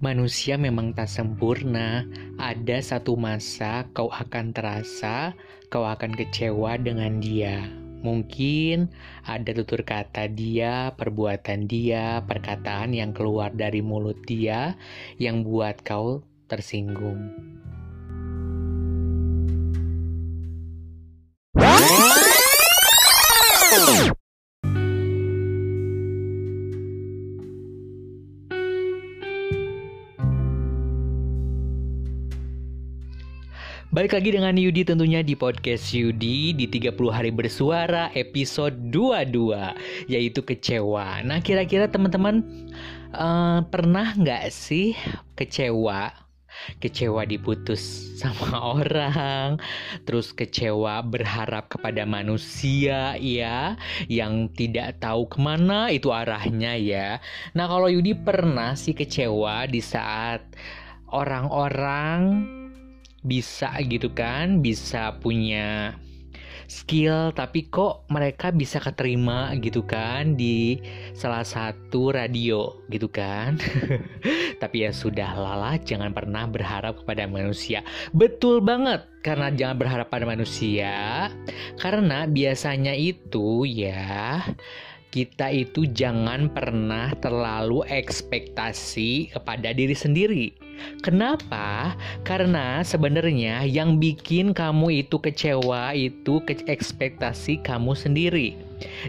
Manusia memang tak sempurna. Ada satu masa kau akan terasa, kau akan kecewa dengan dia. Mungkin ada tutur kata dia, perbuatan dia, perkataan yang keluar dari mulut dia yang buat kau tersinggung. Balik lagi dengan Yudi tentunya di podcast Yudi di 30 hari bersuara episode 22 yaitu kecewa. Nah kira-kira teman-teman uh, pernah nggak sih kecewa? Kecewa diputus sama orang, terus kecewa berharap kepada manusia ya yang tidak tahu ke mana itu arahnya ya. Nah kalau Yudi pernah sih kecewa di saat orang-orang bisa gitu kan bisa punya skill tapi kok mereka bisa keterima gitu kan di salah satu radio gitu kan. Tapi ya sudah lala jangan pernah berharap kepada manusia. Betul banget karena jangan berharap pada manusia. Karena biasanya itu ya kita itu jangan pernah terlalu ekspektasi kepada diri sendiri. Kenapa? Karena sebenarnya yang bikin kamu itu kecewa itu ke ekspektasi kamu sendiri.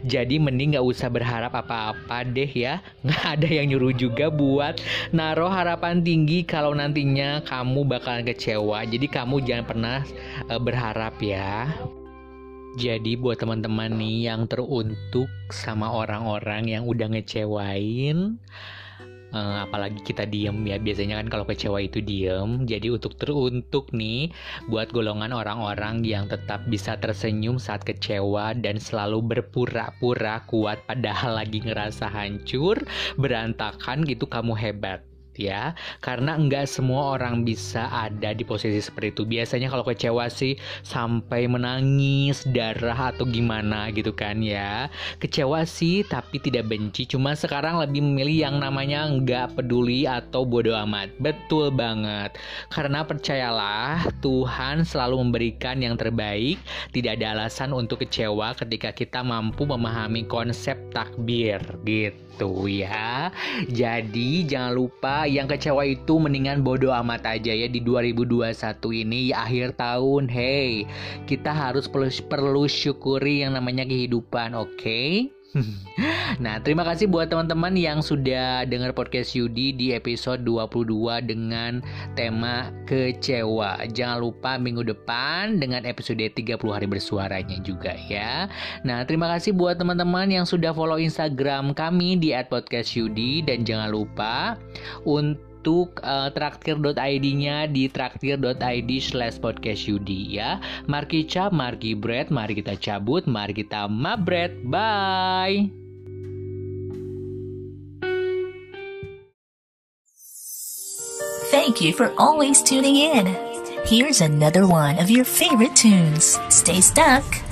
Jadi mending gak usah berharap apa-apa deh ya Gak ada yang nyuruh juga buat naruh harapan tinggi kalau nantinya kamu bakalan kecewa Jadi kamu jangan pernah uh, berharap ya jadi buat teman-teman nih yang teruntuk sama orang-orang yang udah ngecewain uh, apalagi kita diem ya biasanya kan kalau kecewa itu diem. Jadi untuk teruntuk nih buat golongan orang-orang yang tetap bisa tersenyum saat kecewa dan selalu berpura-pura kuat padahal lagi ngerasa hancur berantakan gitu kamu hebat ya karena enggak semua orang bisa ada di posisi seperti itu. Biasanya kalau kecewa sih sampai menangis darah atau gimana gitu kan ya. Kecewa sih tapi tidak benci. Cuma sekarang lebih memilih yang namanya enggak peduli atau bodoh amat. Betul banget. Karena percayalah Tuhan selalu memberikan yang terbaik. Tidak ada alasan untuk kecewa ketika kita mampu memahami konsep takbir gitu ya. Jadi jangan lupa yang kecewa itu mendingan bodoh amat aja ya di 2021 ini ya akhir tahun. Hey, kita harus perlu, perlu syukuri yang namanya kehidupan, oke? Okay? nah, terima kasih buat teman-teman yang sudah dengar podcast Yudi di episode 22 dengan tema kecewa. Jangan lupa minggu depan dengan episode 30 hari bersuaranya juga ya. Nah, terima kasih buat teman-teman yang sudah follow Instagram kami di @podcastyudi dan jangan lupa untuk untuk uh, traktir.id-nya di traktir.id slash podcast Yudi ya. Mari kita mari bread, mari kita cabut, mari kita mabret. Bye! Thank you for always tuning in. Here's another one of your favorite tunes. Stay stuck.